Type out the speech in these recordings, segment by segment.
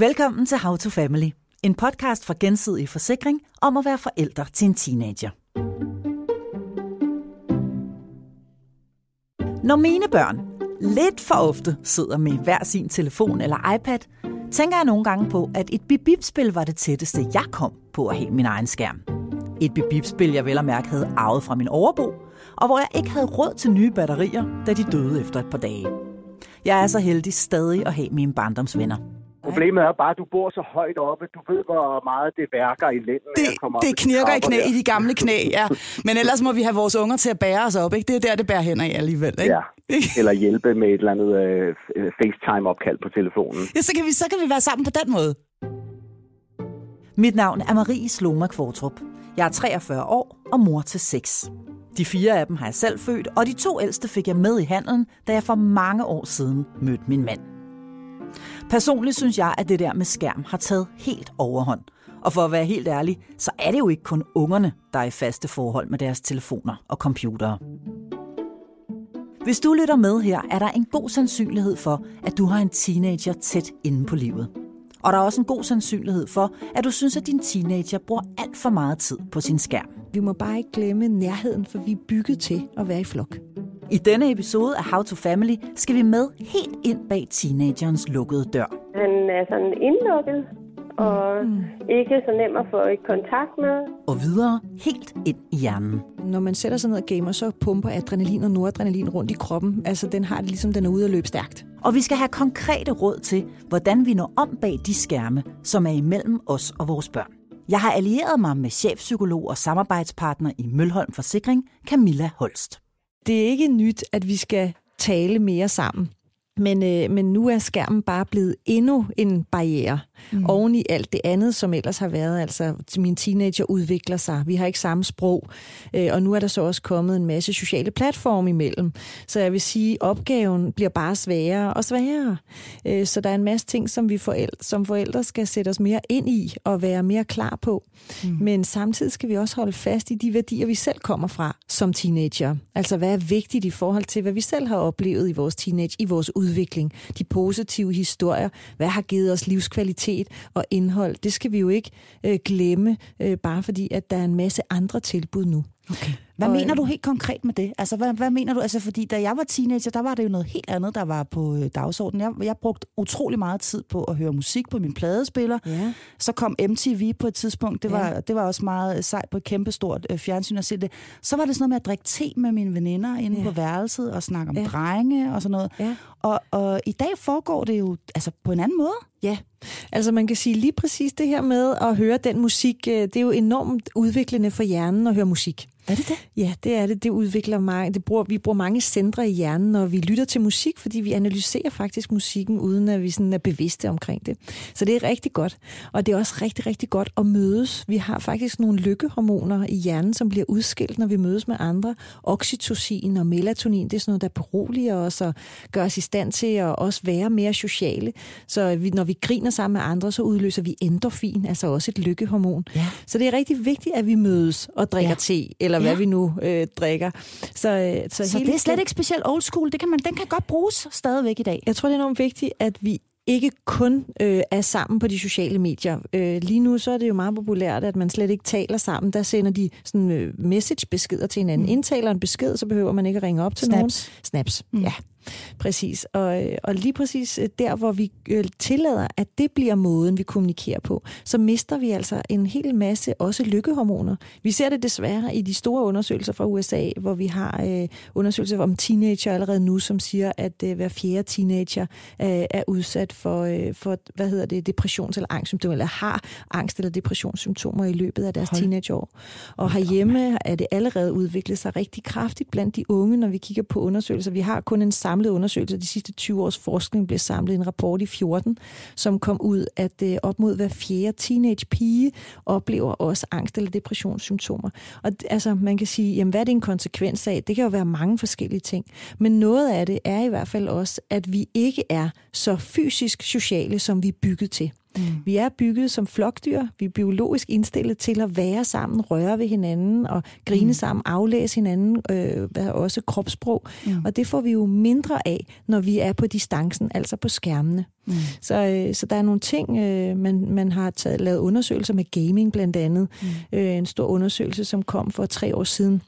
Velkommen til How to Family, en podcast for gensidig forsikring om at være forældre til en teenager. Når mine børn lidt for ofte sidder med hver sin telefon eller iPad, tænker jeg nogle gange på, at et bibibspil var det tætteste, jeg kom på at have min egen skærm. Et bibibspil, jeg vel og mærke havde arvet fra min overbo, og hvor jeg ikke havde råd til nye batterier, da de døde efter et par dage. Jeg er så heldig stadig at have mine barndomsvenner. Problemet er bare, at du bor så højt oppe. Du ved, hvor meget det værker i lænden. Det, det knirker i knæ der. i de gamle knæ, ja. Men ellers må vi have vores unger til at bære os op, ikke? Det er der, det bærer hen af alligevel, ikke? Ja. Eller hjælpe med et eller andet uh, FaceTime-opkald på telefonen. Ja, så kan, vi, så kan vi være sammen på den måde. Mit navn er Marie Sloma Kvortrup. Jeg er 43 år og mor til seks. De fire af dem har jeg selv født, og de to ældste fik jeg med i handelen, da jeg for mange år siden mødte min mand. Personligt synes jeg, at det der med skærm har taget helt overhånd. Og for at være helt ærlig, så er det jo ikke kun ungerne, der er i faste forhold med deres telefoner og computere. Hvis du lytter med her, er der en god sandsynlighed for, at du har en teenager tæt inde på livet. Og der er også en god sandsynlighed for, at du synes, at din teenager bruger alt for meget tid på sin skærm. Vi må bare ikke glemme nærheden, for vi er bygget til at være i flok. I denne episode af How to Family skal vi med helt ind bag teenagerens lukkede dør. Han er sådan indlukket og mm. ikke så nem at få i kontakt med. Og videre helt ind i hjernen. Når man sætter sig ned og gamer, så pumper adrenalin og noradrenalin rundt i kroppen. Altså, den har det ligesom, den er ude at løbe stærkt. Og vi skal have konkrete råd til, hvordan vi når om bag de skærme, som er imellem os og vores børn. Jeg har allieret mig med chefpsykolog og samarbejdspartner i Mølholm Forsikring, Camilla Holst. Det er ikke nyt, at vi skal tale mere sammen. Men, øh, men nu er skærmen bare blevet endnu en barriere mm. oven i alt det andet, som ellers har været. Altså, min teenager udvikler sig. Vi har ikke samme sprog. Øh, og nu er der så også kommet en masse sociale platforme imellem. Så jeg vil sige, opgaven bliver bare sværere og sværere. Øh, så der er en masse ting, som vi forældre, som forældre skal sætte os mere ind i og være mere klar på. Mm. Men samtidig skal vi også holde fast i de værdier, vi selv kommer fra som teenager. Altså, hvad er vigtigt i forhold til, hvad vi selv har oplevet i vores teenage, i vores udvikling udvikling, De positive historier. Hvad har givet os livskvalitet og indhold? Det skal vi jo ikke øh, glemme, øh, bare fordi, at der er en masse andre tilbud nu. Okay. Hvad og, mener du helt konkret med det? Altså, hvad, hvad mener du? Altså, fordi da jeg var teenager, der var det jo noget helt andet, der var på øh, dagsordenen. Jeg, jeg brugte utrolig meget tid på at høre musik på min pladespiller. Ja. Så kom MTV på et tidspunkt. Det var, ja. det var også meget sejt på et kæmpestort øh, fjernsyn at se det. Så var det sådan noget med at drikke te med mine veninder inde ja. på værelset og snakke om ja. drenge og sådan noget. Ja. Og, og i dag foregår det jo altså, på en anden måde. Ja, altså man kan sige lige præcis det her med at høre den musik, øh, det er jo enormt udviklende for hjernen at høre musik. Er det det? Ja, det er det. Det udvikler mange, det bruger, vi bruger mange centre i hjernen, når vi lytter til musik, fordi vi analyserer faktisk musikken, uden at vi sådan er bevidste omkring det. Så det er rigtig godt. Og det er også rigtig, rigtig godt at mødes. Vi har faktisk nogle lykkehormoner i hjernen, som bliver udskilt, når vi mødes med andre. Oxytocin og melatonin, det er sådan noget, der beroliger os og gør os i stand til at også være mere sociale. Så vi, når vi griner sammen med andre, så udløser vi endorfin, altså også et lykkehormon. Ja. Så det er rigtig vigtigt, at vi mødes og drikker ja. te, eller hvad Ja. vi nu øh, drikker. Så, øh, så, Så hele det er slet ikke specielt old school. Det kan man, den kan godt bruges stadigvæk i dag. Jeg tror, det er enormt vigtigt, at vi ikke kun øh, er sammen på de sociale medier. Øh, lige nu så er det jo meget populært, at man slet ikke taler sammen. Der sender de sådan øh, message-beskeder til hinanden. Mm. Indtaler en besked, så behøver man ikke at ringe op til Snaps. nogen. Snaps. Mm. Ja, præcis. Og, øh, og lige præcis øh, der, hvor vi øh, tillader, at det bliver måden, vi kommunikerer på, så mister vi altså en hel masse også lykkehormoner. Vi ser det desværre i de store undersøgelser fra USA, hvor vi har øh, undersøgelser om teenager allerede nu, som siger, at øh, hver fjerde teenager øh, er udsat for, øh, for, hvad hedder det, depressions- eller angstsymptomer, eller har angst- eller depressionssymptomer i løbet af deres Hold. teenageår. Og herhjemme er det allerede udviklet sig rigtig kraftigt blandt de unge, når vi kigger på undersøgelser. Vi har kun en samlet undersøgelse. De sidste 20 års forskning blev samlet i en rapport i 14, som kom ud, at øh, op mod hver fjerde teenage pige oplever også angst- eller depressionssymptomer. Og altså, man kan sige, jamen, hvad er det en konsekvens af? Det kan jo være mange forskellige ting. Men noget af det er i hvert fald også, at vi ikke er så fysisk sociale, som vi er bygget til. Mm. Vi er bygget som flokdyr. Vi er biologisk indstillet til at være sammen, røre ved hinanden og grine mm. sammen, aflæse hinanden, øh, også kropssprog. Mm. Og det får vi jo mindre af, når vi er på distancen, altså på skærmene. Mm. Så, øh, så der er nogle ting, øh, man, man har taget, lavet undersøgelser med gaming blandt andet. Mm. Øh, en stor undersøgelse, som kom for tre år siden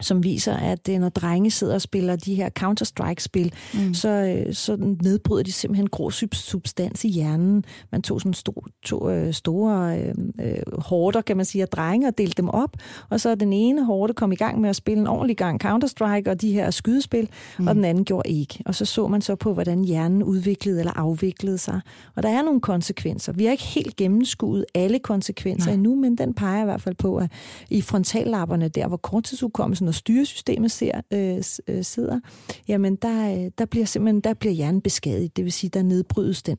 som viser, at når drenge sidder og spiller de her Counter-Strike-spil, mm. så, øh, så nedbryder de simpelthen grå substans i hjernen. Man tog sådan stor, to, øh, store øh, øh, hårder, kan man sige, af drenge og delte dem op, og så den ene hårde kom i gang med at spille en ordentlig gang Counter-Strike og de her skydespil, mm. og den anden gjorde ikke. Og så så man så på, hvordan hjernen udviklede eller afviklede sig. Og der er nogle konsekvenser. Vi har ikke helt gennemskuet alle konsekvenser Nej. endnu, men den peger i hvert fald på, at i frontallapperne, der hvor korttidsudkommelsen når styresystemet ser, øh, øh, sidder, jamen der, øh, der bliver simpelthen der bliver hjernen beskadiget, det vil sige, der nedbrydes den.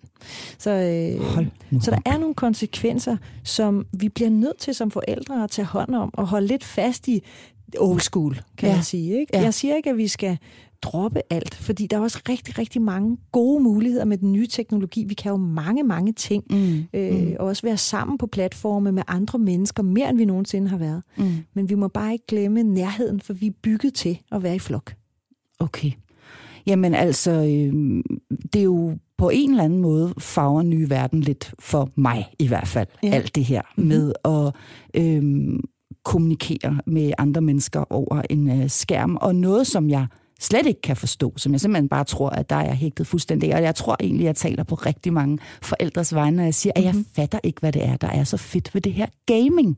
Så, øh, så der er nogle konsekvenser, som vi bliver nødt til som forældre at tage hånd om og holde lidt fast i old school, kan ja. man sige. Ikke? Ja. Jeg siger ikke, at vi skal droppe alt, fordi der er også rigtig, rigtig mange gode muligheder med den nye teknologi. Vi kan jo mange, mange ting, mm. Øh, mm. og også være sammen på platforme med andre mennesker, mere end vi nogensinde har været. Mm. Men vi må bare ikke glemme nærheden, for vi er bygget til at være i flok. Okay. Jamen altså, øh, det er jo på en eller anden måde farver nye verden lidt for mig i hvert fald, ja. alt det her mm-hmm. med at øh, kommunikere med andre mennesker over en øh, skærm, og noget, som jeg slet ikke kan forstå, som jeg simpelthen bare tror, at der er hægtet fuldstændig. Og jeg tror egentlig, at jeg taler på rigtig mange forældres vegne, når jeg siger, at jeg mm-hmm. fatter ikke, hvad det er, der er så fedt ved det her gaming.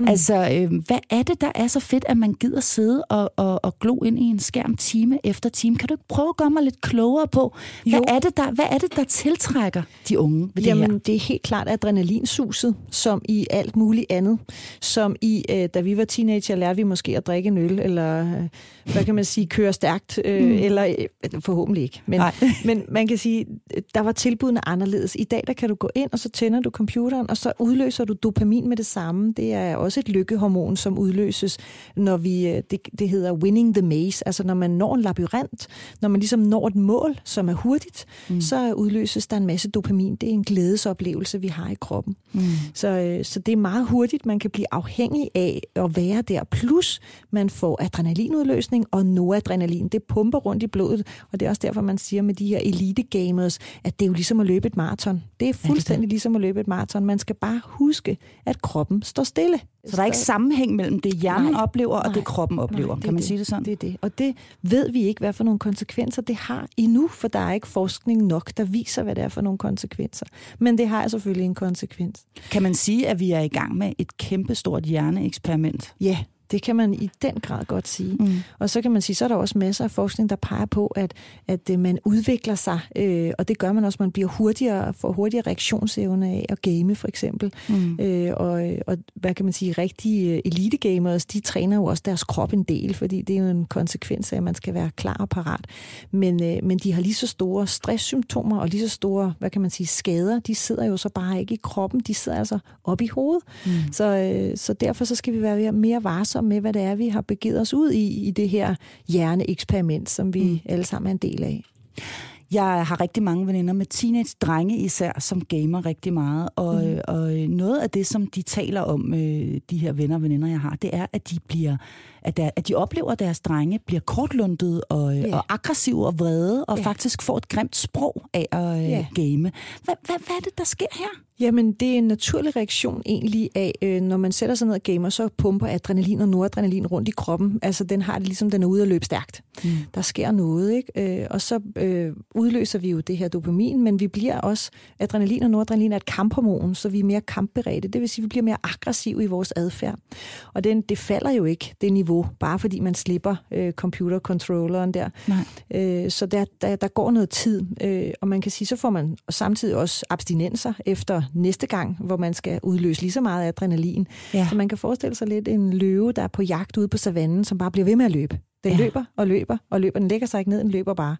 Mm. Altså, øh, hvad er det, der er så fedt, at man gider sidde og, og, og glo ind i en skærm time efter time? Kan du ikke prøve at gøre mig lidt klogere på, hvad, er det, der, hvad er det, der tiltrækker de unge ved Jamen, det her? det er helt klart adrenalinsuset, som i alt muligt andet. Som i, øh, da vi var teenager, lærte vi måske at drikke en øl, eller øh, hvad kan man sige, køre stærkt sagt, øh, mm. eller øh, forhåbentlig ikke. Men, men man kan sige, der var tilbudene anderledes. I dag der kan du gå ind, og så tænder du computeren, og så udløser du dopamin med det samme. Det er også et lykkehormon, som udløses, når vi, øh, det, det hedder winning the maze, altså når man når en labyrint, når man ligesom når et mål, som er hurtigt, mm. så udløses der en masse dopamin. Det er en glædesoplevelse, vi har i kroppen. Mm. Så, øh, så det er meget hurtigt, man kan blive afhængig af at være der. Plus, man får adrenalinudløsning og noradrenalin. Det det pumper rundt i blodet, og det er også derfor, man siger med de her elite gamers, at det er jo ligesom at løbe et maraton. Det er fuldstændig er det ligesom at løbe et maraton. Man skal bare huske, at kroppen står stille. Så der er ikke sammenhæng mellem det, hjernen nej, oplever, og nej, det, kroppen oplever. Nej, det kan man det, sige det sådan? Det er det. Og det ved vi ikke, hvad for nogle konsekvenser det har endnu, for der er ikke forskning nok, der viser, hvad det er for nogle konsekvenser. Men det har selvfølgelig en konsekvens. Kan man sige, at vi er i gang med et kæmpestort hjerneeksperiment? Ja, det kan man i den grad godt sige. Mm. Og så kan man sige, så er der også masser af forskning, der peger på, at, at øh, man udvikler sig, øh, og det gør man også, man bliver hurtigere, får hurtigere reaktionsevne af at game for eksempel. Mm. Øh, og, og hvad kan man sige, rigtige øh, elite-gamers, de træner jo også deres krop en del, fordi det er jo en konsekvens af, at man skal være klar og parat. Men, øh, men de har lige så store stresssymptomer og lige så store, hvad kan man sige, skader, de sidder jo så bare ikke i kroppen, de sidder altså op i hovedet. Mm. Så, øh, så derfor så skal vi være mere varsomme varsom med, hvad det er, vi har begivet os ud i, i det her hjerneeksperiment, som vi mm. alle sammen er en del af. Jeg har rigtig mange veninder med teenage-drenge især, som gamer rigtig meget. Og, mm. og noget af det, som de taler om, øh, de her venner og veninder, jeg har, det er, at de bliver at, der, at de oplever, at deres drenge bliver kortlundet og, yeah. og aggressive og vrede, og yeah. faktisk får et grimt sprog af at yeah. game. Hvad, hvad, hvad er det, der sker her? Jamen, det er en naturlig reaktion egentlig af, øh, når man sætter sig ned og gamer, så pumper adrenalin og noradrenalin rundt i kroppen. Altså, den har det ligesom, den er ude at løbe stærkt. Mm. Der sker noget, ikke? Øh, og så øh, udløser vi jo det her dopamin, men vi bliver også, adrenalin og noradrenalin er et kamphormon, så vi er mere kampberedte. Det vil sige, vi bliver mere aggressive i vores adfærd. Og den, det falder jo ikke, det niveau, bare fordi man slipper øh, computercontrolleren der. Nej. Øh, så der, der, der går noget tid, øh, og man kan sige, så får man samtidig også abstinenser efter næste gang, hvor man skal udløse lige så meget adrenalin. Ja. Så man kan forestille sig lidt en løve, der er på jagt ude på savannen, som bare bliver ved med at løbe. Den Ja. løber og løber og løber. Den lægger sig ikke ned, den løber bare.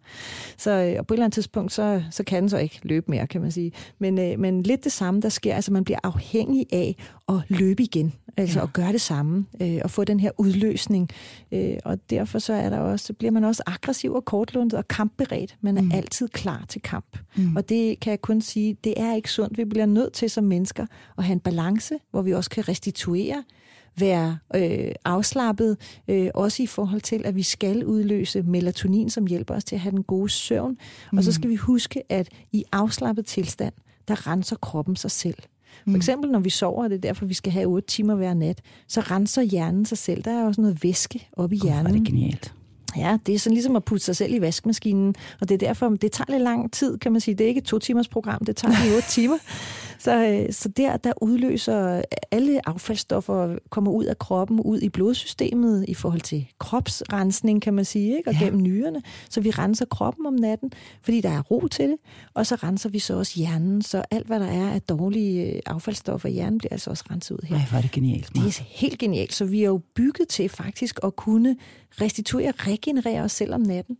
Så øh, og på et eller andet tidspunkt, så, så kan den så ikke løbe mere, kan man sige. Men, øh, men lidt det samme, der sker. Altså man bliver afhængig af at løbe igen. Altså ja. at gøre det samme. Øh, og få den her udløsning. Øh, og derfor så, er der også, så bliver man også aggressiv og kortlundet og kampberedt. Man er mm. altid klar til kamp. Mm. Og det kan jeg kun sige, det er ikke sundt. Vi bliver nødt til som mennesker at have en balance, hvor vi også kan restituere være øh, afslappet, øh, også i forhold til, at vi skal udløse melatonin, som hjælper os til at have den gode søvn. Mm. Og så skal vi huske, at i afslappet tilstand, der renser kroppen sig selv. For eksempel, når vi sover, og det er derfor, vi skal have 8 timer hver nat, så renser hjernen sig selv. Der er også noget væske oppe i er hjernen. det genialt. Ja, det er sådan ligesom at putte sig selv i vaskemaskinen, og det er derfor, det tager lidt lang tid, kan man sige. Det er ikke et to timers program, det tager lige otte timer. Så, øh, så der, der udløser alle affaldsstoffer, kommer ud af kroppen, ud i blodsystemet i forhold til kropsrensning, kan man sige, ikke? og Ja. gennem nyrerne. Så vi renser kroppen om natten, fordi der er ro til det, og så renser vi så også hjernen, så alt, hvad der er af dårlige øh, affaldsstoffer i hjernen, bliver altså også renset ud her. Nej, hvor er det genialt. Det er helt genialt. Så vi er jo bygget til faktisk at kunne restituere, regenerere os selv om natten.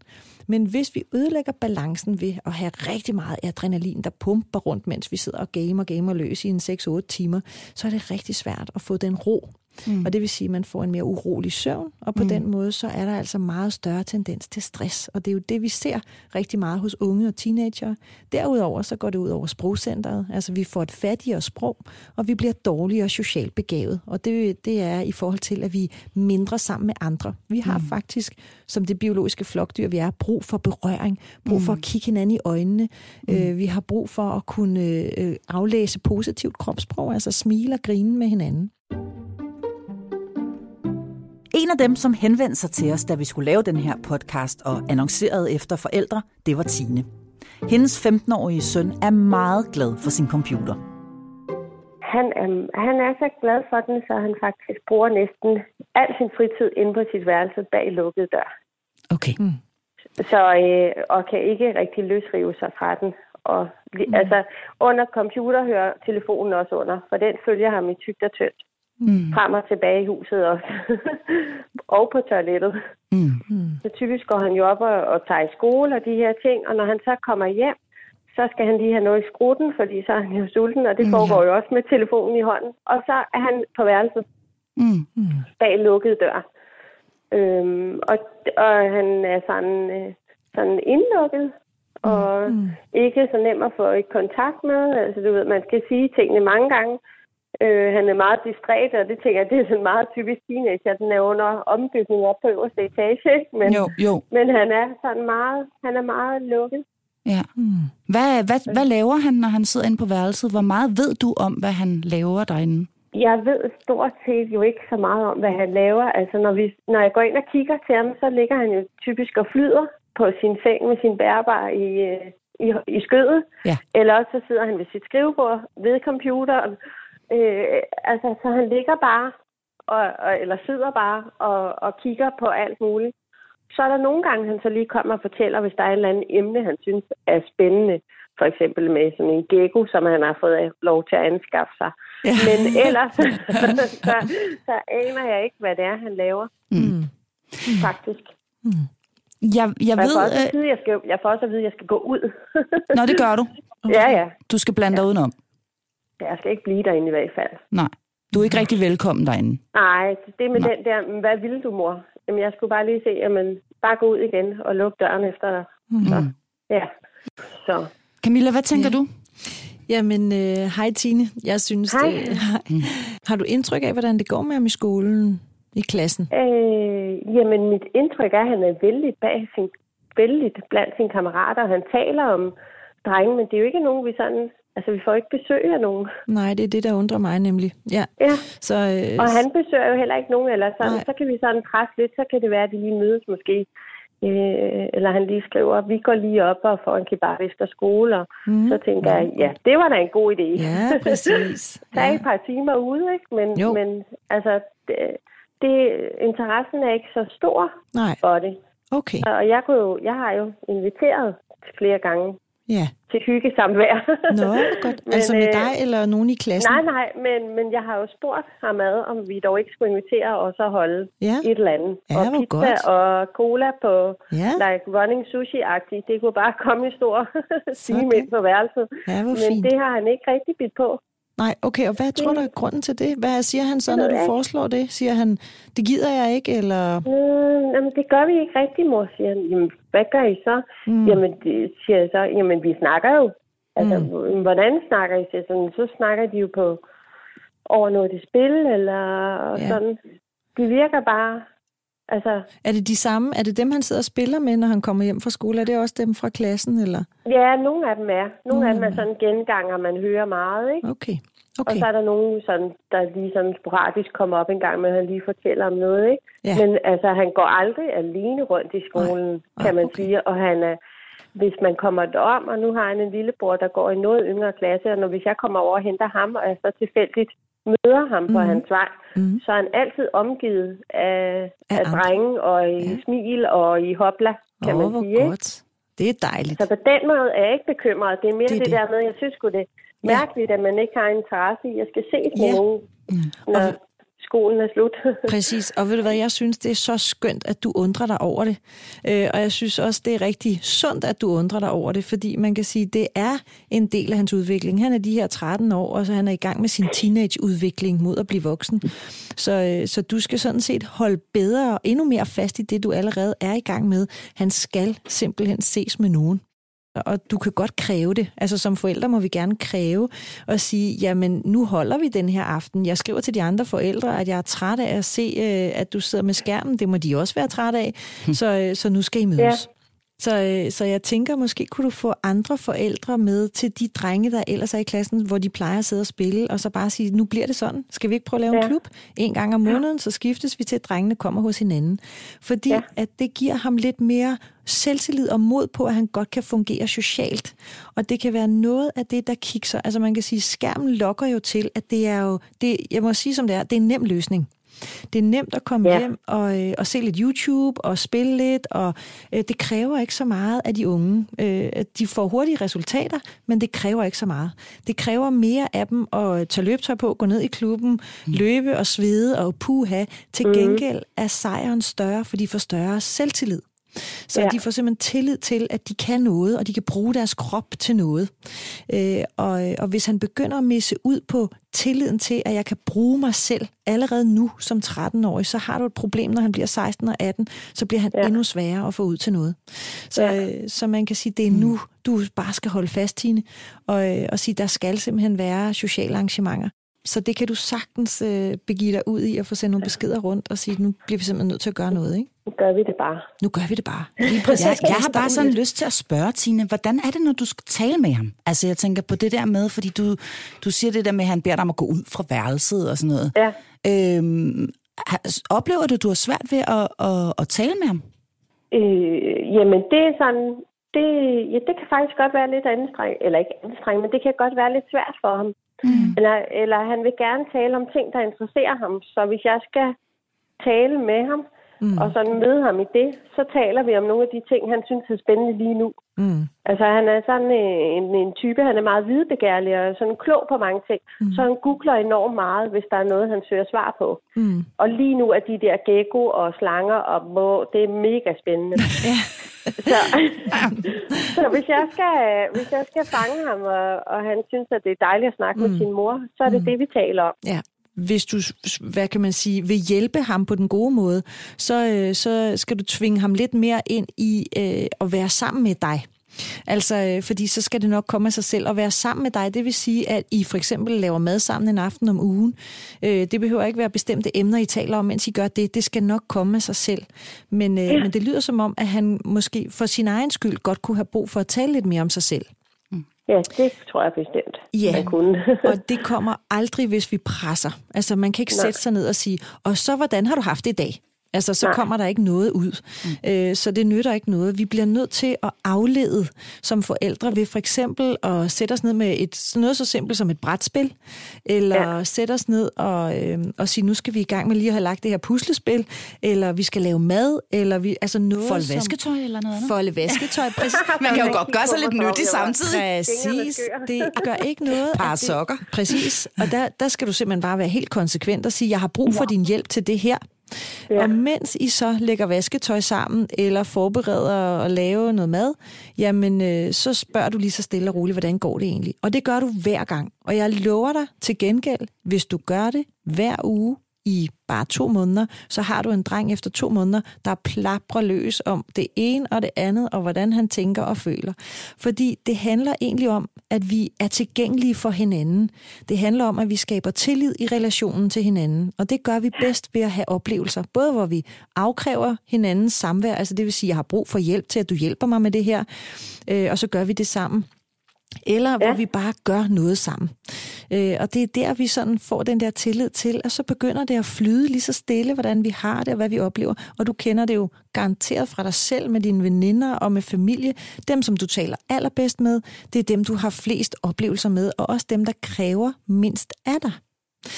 Men hvis vi ødelægger balancen ved at have rigtig meget adrenalin, der pumper rundt, mens vi sidder og gamer, gamer løs i en 6-8 timer, så er det rigtig svært at få den ro. Mm. Og det vil sige, at man får en mere urolig søvn, og på mm. den måde, så er der altså meget større tendens til stress. Og det er jo det, vi ser rigtig meget hos unge og teenager. Derudover så går det ud over sprogcentret. Altså vi får et fattigere sprog, og vi bliver dårligere socialt begavet. Og det, det er i forhold til, at vi er mindre sammen med andre. Vi har mm. faktisk, som det biologiske flokdyr, vi er, brug for berøring, brug for at kigge hinanden i øjnene. Mm. Øh, vi har brug for at kunne øh, aflæse positivt kropssprog, altså smile og grine med hinanden. En af dem, som henvendte sig til os, da vi skulle lave den her podcast og annoncerede efter forældre, det var Tine. Hendes 15-årige søn er meget glad for sin computer. Han er, han er så glad for den, så han faktisk bruger næsten al sin fritid inde på sit værelse bag lukket dør. Okay. Så, øh, og kan ikke rigtig løsrive sig fra den. Og, mm. altså, under computer hører telefonen også under, for den følger ham i tygt og tyndt. Mm. Frem og tilbage i huset også. og på toilettet. Mm. Så typisk går han jo op og, og tager i skole og de her ting, og når han så kommer hjem, så skal han lige have noget i skrutten, fordi så er han jo sulten, og det foregår jo også med telefonen i hånden. Og så er han på værelset Mm. bag lukket dør. Øhm, og, og han er sådan, øh, sådan indlukket, og mm. ikke så nem at få i kontakt med. Altså, du ved, man skal sige tingene mange gange. Øh, han er meget distræt, og det tænker jeg, det er sådan meget typisk teenager. Den er under ombygning op på øverste etage, ikke? Men, Jo, jo. men han er sådan meget, han er meget lukket. Ja. Hvad, hvad, hvad laver han, når han sidder inde på værelset? Hvor meget ved du om, hvad han laver derinde? Jeg ved stort set jo ikke så meget om, hvad han laver. Altså, når, vi, når jeg går ind og kigger til ham, så ligger han jo typisk og flyder på sin seng med sin bærbar i, øh, i, i skødet. Ja. Eller også så sidder han ved sit skrivebord ved computeren. Øh, altså, så han ligger bare, og, og, eller sidder bare og, og kigger på alt muligt. Så er der nogle gange, han så lige kommer og fortæller, hvis der er et eller andet emne, han synes er spændende. For eksempel med sådan en gecko, som han har fået lov til at anskaffe sig. Ja. Men ellers, så, så aner jeg ikke, hvad det er, han laver. Mm. Faktisk. Jeg, jeg Jeg ved... får, også at Øh, vide, jeg, skal, jeg får også at vide, at jeg skal gå ud. nå, det gør du. ja, ja. Du skal blande dig udenom. Jeg skal ikke blive derinde i hvert fald. Nej. Du er ikke rigtig velkommen derinde. Nej, det med Nej. den der, "Men hvad ville du, mor? Jamen, jeg skulle bare lige se, jamen, bare gå ud igen og lukke døren efter dig. Så, ja. Så, Camilla, hvad tænker du? Jamen, øh, hej Tine. Jeg synes, Hej. Det, har du indtryk af, hvordan det går med ham i skolen, i klassen? øh, jamen, mit indtryk er, at han er vældig bag sin, vældig blandt sine kammerater. Han taler om drenge, men det er jo ikke nogen, vi sådan... Altså, vi får ikke besøg af nogen. Nej, det er det, der undrer mig nemlig. Ja. Ja. Så, øh, Og han besøger jo heller ikke nogen, eller sådan. Nej. Så kan vi sådan presse lidt, så kan det være, at de lige mødes måske. Øh, eller han lige skriver, vi går lige op og får en kebab efter skole. Og Mhm. så tænker jeg, ja, det var da en god idé. Ja, præcis. Der er Ja. et par timer ude, ikke? Men, Jo. men altså, det, det, interessen er ikke så stor Nej, for det. okay. Og jeg, kunne jo, jeg har jo inviteret flere gange Ja. til hyggesamvær. Nå, godt. Men, altså med øh, dig eller nogen i klassen? Nej, nej, men, men jeg har jo spurgt ham ad, om vi dog ikke skulle invitere os og holde Ja. et eller andet. Ja, og pizza godt. og cola på Ja. like running sushi-agtigt. Det kunne bare komme i stor time Sådan. ind på værelset. Ja, Men fint. det har han ikke rigtig bidt på. Nej, okay, og hvad tror du er grunden til det? Hvad siger han så, Det når du ikke. foreslår det? Siger han, det gider jeg ikke, eller... Mm, jamen, det gør vi ikke rigtigt, mor, siger han. Jamen, hvad gør I så? Mm. Jamen, det siger jeg så. Jamen, vi snakker jo. Altså, Mm. hvordan snakker I? Siger sådan, så snakker de jo på over noget det spil, eller Ja. sådan. De virker bare... Altså, Er det de samme? Er det dem, han sidder og spiller med, når han kommer hjem fra skole? Er det også dem fra klassen, eller? ja, nogle af dem er. Nogle af dem er Mm. sådan genganger, man hører meget, ikke? Okay, Og okay. så er der nogen, sådan, der lige sådan sporadisk kommer op en gang at han lige fortæller om noget, ikke? Ja. Men altså, han går aldrig alene rundt i skolen, Nej, kan man okay. sige. Og han er, hvis man kommer derom, og nu har han en lillebror, der går i noget yngre klasse, og når, hvis jeg kommer over og henter ham, og jeg så tilfældigt møder ham på Mhm. hans vej, Mhm. så er han altid omgivet af, Af af, drenge og i Ja. ja. smil og i hopla, kan Åh, man sige. Godt. Det er dejligt. Så på den måde er jeg ikke bekymret. Det er mere Det er det, det der med, jeg synes det er mærkeligt, at man ikke har interesse i, at jeg skal ses med Ja. nogen, Mm. Og- skolen er slut. Præcis, og ved du hvad, jeg synes, det er så skønt, at du undrer dig over det. Øh, og jeg synes også, det er rigtig sundt, at du undrer dig over det, fordi man kan sige, det er en del af hans udvikling. Han er de her 13 år, og så han er i gang med sin teenageudvikling mod at blive voksen. Så, øh, så du skal sådan set holde bedre og endnu mere fast i det, du allerede er i gang med. Han skal simpelthen ses med nogen og du kan godt kræve det. Altså som forældre må vi gerne kræve og sige, jamen nu holder vi den her aften. Jeg skriver til de andre forældre, at jeg er træt af at se, øh, at du sidder med skærmen. Det må de også være træt af. Så, øh, så nu skal I mødes. Ja. Så, øh, så jeg tænker, måske kunne du få andre forældre med til de drenge, der ellers er i klassen, hvor de plejer at sidde og spille, og så bare sige, nu bliver det sådan. Skal vi ikke prøve at lave en Ja. klub? En gang om måneden, så skiftes vi til, at drengene kommer hos hinanden. Fordi Ja. at det giver ham lidt mere selvtillid og mod på, at han godt kan fungere socialt. Og det kan være noget af det, der kikser. Altså man kan sige, skærmen lokker jo til, at det er jo, det, jeg må sige som det er, det er en nem løsning. Det er nemt at komme ja. Hjem og, øh, og se lidt YouTube og spille lidt, og øh, det kræver ikke så meget af de unge. Øh, de får hurtige resultater, men det kræver ikke så meget. Det kræver mere af dem at tage løbetøj på, gå ned i klubben, mm. løbe og svede og puha. Til gengæld er sejren større, for de får større selvtillid. Så ja. De får simpelthen tillid til, at de kan noget, og de kan bruge deres krop til noget. Øh, og, og hvis han begynder at misse ud på tilliden til, at jeg kan bruge mig selv allerede nu som 13-årig, så har du et problem, når han bliver 16 og 18, så bliver han ja. Ja. endnu sværere at få ud til noget. Så, Ja. øh, så man kan sige, det er nu, du bare skal holde fast, Tine, og, øh, og sige, der skal simpelthen være sociale arrangementer. Så det kan du sagtens øh, begive dig ud i at få sendt nogle beskeder rundt og sige, nu bliver vi simpelthen nødt til at gøre noget, ikke? Nu gør vi det bare. Nu gør vi det bare. Lige præcis. Jeg, jeg har bare sådan lyst til at spørge, Tine, hvordan er det, når du skal tale med ham? Altså, jeg tænker på det der med, fordi du, du siger det der med, at han beder dig om at gå ud fra værelset og sådan noget. Ja. Øhm, oplever du, at du har svært ved at, at, at tale med ham? Øh, jamen, det er sådan... Det, ja, det kan faktisk godt være lidt anstrengt, eller ikke anstrengt, men det kan godt være lidt svært for ham. Mm. Eller, eller han vil gerne tale om ting, der interesserer ham. Så hvis jeg skal tale med ham, mm. og sådan møde ham i det, så taler vi om nogle af de ting, han synes er spændende lige nu. Mm. Altså, han er sådan en, en type, han er meget videbegærlig og sådan klog på mange ting. Mm. Så han googler enormt meget, hvis der er noget, han søger svar på. Mm. Og lige nu er de der gecko og slanger og må, det er mega spændende. Så, så hvis, jeg skal, hvis jeg skal fange ham, og, og han synes, at det er dejligt at snakke mm. med sin mor, så er det mm. det, vi taler om. Ja. Hvis du, hvad kan man sige, vil hjælpe ham på den gode måde, så, øh, så skal du tvinge ham lidt mere ind i øh, at være sammen med dig. Altså, øh, fordi så skal det nok komme af sig selv. At være sammen med dig, det vil sige, at I for eksempel laver mad sammen en aften om ugen. Øh, det behøver ikke være bestemte emner, I taler om, mens I gør det. Det skal nok komme af sig selv. Men, øh, ja. men det lyder som om, at han måske for sin egen skyld godt kunne have brug for at tale lidt mere om sig selv. Ja, det tror jeg bestemt, Ja. man kunne. Og det kommer aldrig, hvis vi presser. Altså, man kan ikke Nej. sætte sig ned og sige, og så hvordan har du haft det i dag? Altså, så Nej. kommer der ikke noget ud. Mm. Øh, så det nytter ikke noget. Vi bliver nødt til at aflede som forældre ved for eksempel at sætte os ned med et, noget så simpelt som et brætspil, eller ja. sætte os ned og, øh, og sige, nu skal vi i gang med lige at have lagt det her puslespil, eller vi skal lave mad, eller vi, altså noget Fold som- vasketøj eller noget andet? Folde vasketøj, præcis. Man kan jo godt gøre sig lidt nyttig samtidig. Præcis. Det gør ikke noget. Par sokker. Præcis. Og der, der skal du simpelthen bare være helt konsekvent og sige, jeg har brug for din hjælp til det her. Ja. Og mens I så lægger vasketøj sammen, eller forbereder at lave noget mad, jamen øh, så spørger du lige så stille og roligt, hvordan går det egentlig? Og det gør du hver gang. Og jeg lover dig til gengæld, hvis du gør det hver uge i bare to måneder, så har du en dreng efter to måneder, der plaprer løs om det ene og det andet, og hvordan han tænker og føler. Fordi det handler egentlig om, at vi er tilgængelige for hinanden. Det handler om, at vi skaber tillid i relationen til hinanden. Og det gør vi bedst ved at have oplevelser. Både hvor vi afkræver hinandens samvær, altså det vil sige, at jeg har brug for hjælp til, at du hjælper mig med det her, øh, og så gør vi det sammen. Eller hvor Ja. vi bare gør noget sammen. Øh, og det er der, vi sådan får den der tillid til, og så begynder det at flyde lige så stille, hvordan vi har det og hvad vi oplever. Og du kender det jo garanteret fra dig selv med dine veninder og med familie. Dem, som du taler allerbedst med, det er dem, du har flest oplevelser med, og også dem, der kræver mindst af dig.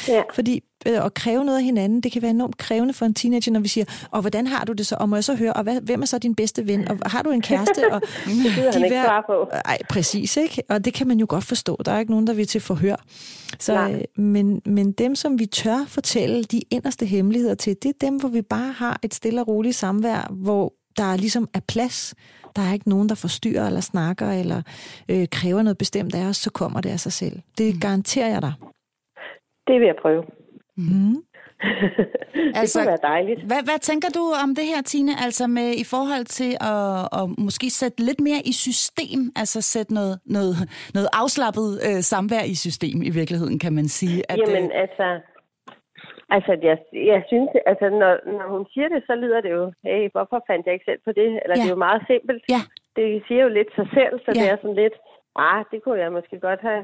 Ja. Fordi øh, at kræve noget af hinanden, det kan være enormt krævende for en teenager, når vi siger, og hvordan har du det så? Og må jeg så høre, og hvad, hvem er så din bedste ven? Og har du en kæreste? Og Det gider han ikke svare på. Ej, præcis, ikke? Og det kan man jo godt forstå. Der er ikke nogen, der vil til forhør. Så, Nej. øh, men, men dem, som vi tør fortælle de inderste hemmeligheder til, det er dem, hvor vi bare har et stille og roligt samvær, hvor der ligesom er plads. Der er ikke nogen, der forstyrrer eller snakker eller øh, kræver noget bestemt af os, så kommer det af sig selv. Det garanterer jeg dig. Det vil jeg prøve. Mm. det Altså, kunne være dejligt. Hvad, hvad tænker du om det her, Tine? Altså med i forhold til at, at måske sætte lidt mere i system, altså sætte noget, noget, noget afslappet øh, samvær i system i virkeligheden, kan man sige. At, Jamen, øh, altså... Altså, jeg, jeg synes, altså, når, når hun siger det, så lyder det jo, hey, hvorfor fandt jeg ikke selv på det? Eller Ja. det er jo meget simpelt. Ja. Det siger jo lidt sig selv, så Ja. det er sådan lidt, ah, det kunne jeg måske godt have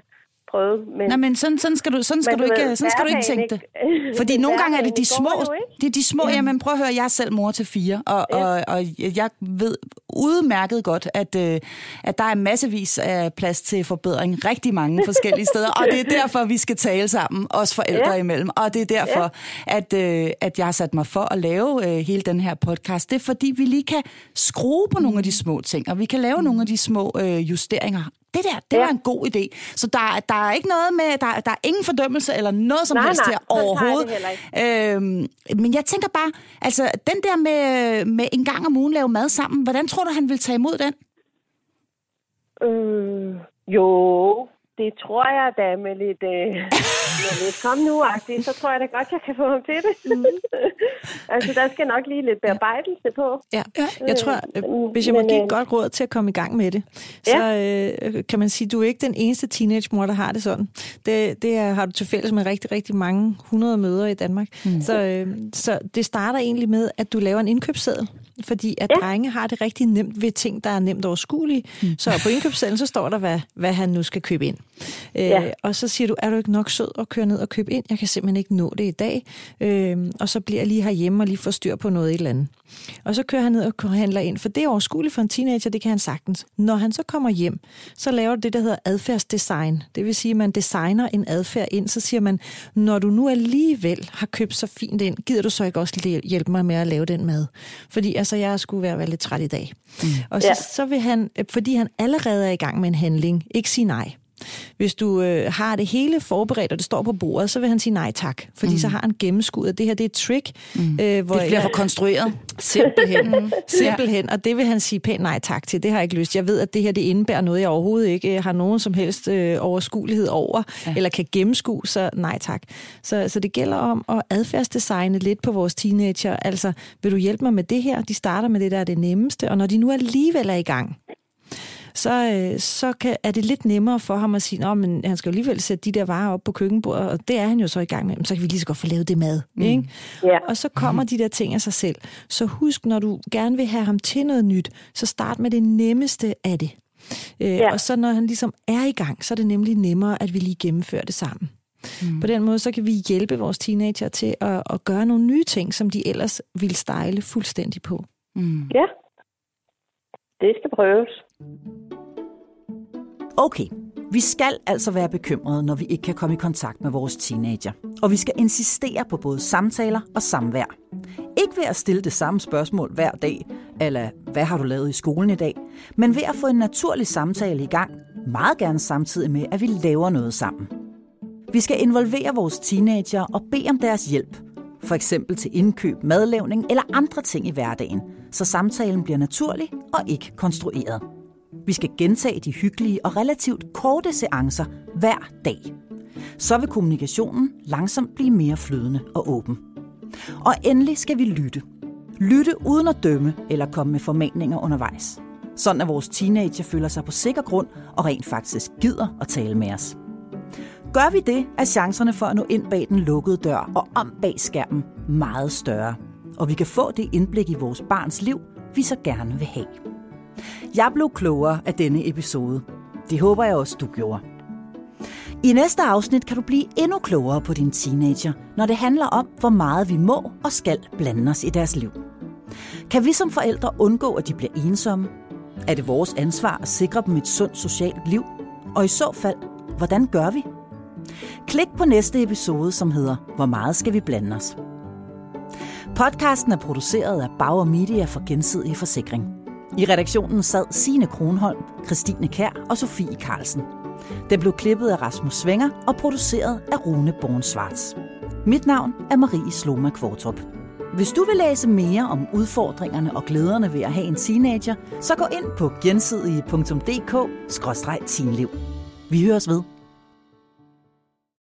prøvet. Men, Nej, men sådan, sådan skal du, sådan skal du ikke, ved, sådan skal du ikke tænke det. hverdagen Fordi ikke- nogle gange er det de små, ikke. det er de små, jamen prøv at høre, jeg er selv mor til fire, og, og, og jeg ved udmærket godt, at, øh, at der er massevis af plads til forbedring rigtig mange forskellige steder, og det er derfor, vi skal tale sammen, os forældre Ja. imellem, og det er derfor, at, øh, at jeg har sat mig for at lave øh, hele den her podcast. Det er fordi, vi lige kan skrue på nogle af de små ting, og vi kan lave nogle af de små justeringer. Det der, det Ja. var en god idé. Så der, der er ikke noget med, der, der er ingen fordømmelse eller noget som Nej, helst nej, her overhovedet. Øhm, men jeg tænker bare, altså den der med, med en gang om ugen lave mad sammen, hvordan tror du, han vil tage imod den? Øh, jo, det tror jeg da med lidt, øh, med lidt kom nu -agtigt, så tror jeg da godt, jeg kan få ham til det. Mm. altså, der skal nok lige lidt bearbejdelse på. Ja, jeg tror, øh, hvis jeg må men, give et øh, godt råd til at komme i gang med det, så øh, kan man sige, at du er ikke den eneste teenage-mor, der har det sådan. Det, det er, har du til fælles med rigtig, rigtig mange hundrede møder i Danmark. Mm. Så, øh, så det starter egentlig med, at du laver en indkøbsseddel, fordi at ja. drenge har det rigtig nemt ved ting, der er nemt overskuelige. Mm. Så på indkøbssedlen, så står der, hvad, hvad han nu skal købe ind. Øh, Ja. Og så siger du, er du ikke nok sød at køre ned og købe ind? Jeg kan simpelthen ikke nå det i dag. Øh, og så bliver jeg lige herhjemme og lige får styr på noget et eller andet. Og så kører han ned og handler ind, for det er overskueligt for en teenager, det kan han sagtens. Når han så kommer hjem, så laver du det, der hedder adfærdsdesign. Det vil sige, at man designer en adfærd ind, så siger man, når du nu alligevel har købt så fint ind, gider du så ikke også hjælpe mig med at lave den mad? Fordi altså, jeg skulle være, være lidt træt i dag. Mm. Og så, Ja. så vil han, fordi han allerede er i gang med en handling, ikke sige nej. Hvis du øh, har det hele forberedt, og det står på bordet, så vil han sige nej tak. Fordi mm. så har han gennemskuddet, det her det er et trick. Mm. Øh, hvor Det bliver for konstrueret. Simpelthen. Simpelthen. Og det vil han sige pænt nej tak til. Det har jeg ikke lyst. Jeg ved, at det her det indebærer noget, jeg overhovedet ikke øh, har nogen som helst øh, overskuelighed over, ja. eller kan gennemskue, så nej tak. Så, så det gælder om at adfærdsdesigne lidt på vores teenager. Altså, vil du hjælpe mig med det her? De starter med det, der er det nemmeste. Og når de nu alligevel er i gang, så, øh, så kan, er det lidt nemmere for ham at sige, at men han skal jo alligevel sætte de der varer op på køkkenbordet, og det er han jo så i gang med, men så kan vi lige så godt få lavet det mad. Mm. Ikke? Ja. Og så kommer de der ting af sig selv. Så husk, når du gerne vil have ham til noget nyt, så start med det nemmeste af det. Øh, Ja. Og så når han ligesom er i gang, så er det nemlig nemmere, at vi lige gennemfører det sammen. Mm. På den måde, så kan vi hjælpe vores teenager til at, at gøre nogle nye ting, som de ellers ville stejle fuldstændig på. Mm. Ja, det skal prøves. Okay, vi skal altså være bekymrede, når vi ikke kan komme i kontakt med vores teenager. Og vi skal insistere på både samtaler og samvær. Ikke ved at stille det samme spørgsmål hver dag, eller hvad har du lavet i skolen i dag, men ved at få en naturlig samtale i gang, meget gerne samtidig med, at vi laver noget sammen. Vi skal involvere vores teenager og bede om deres hjælp, for eksempel til indkøb, madlavning eller andre ting i hverdagen, så samtalen bliver naturlig og ikke konstrueret. Vi skal gentage de hyggelige og relativt korte seancer hver dag. Så vil kommunikationen langsomt blive mere flydende og åben. Og endelig skal vi lytte. Lytte uden at dømme eller komme med formaninger undervejs. Sådan at vores teenager føler sig på sikker grund og rent faktisk gider at tale med os. Gør vi det, er chancerne for at nå ind bag den lukkede dør og om bag skærmen meget større. Og vi kan få det indblik i vores barns liv, vi så gerne vil have. Jeg blev klogere af denne episode. Det håber jeg også, du gjorde. I næste afsnit kan du blive endnu klogere på din teenager, når det handler om, hvor meget vi må og skal blande os i deres liv. Kan vi som forældre undgå, at de bliver ensomme? Er det vores ansvar at sikre dem et sundt socialt liv? Og i så fald, hvordan gør vi? Klik på næste episode, som hedder Hvor meget skal vi blande os? Podcasten er produceret af Bauer Media for gensidig forsikring. I redaktionen sad Sine Kronholm, Christine Kær og Sofie Carlsen. Den blev klippet af Rasmus Svinger og produceret af Rune Born Mit navn er Marie Sloma Kvartrup. Hvis du vil læse mere om udfordringerne og glæderne ved at have en teenager, så gå ind på gensidige.dk-teenliv. Vi høres ved.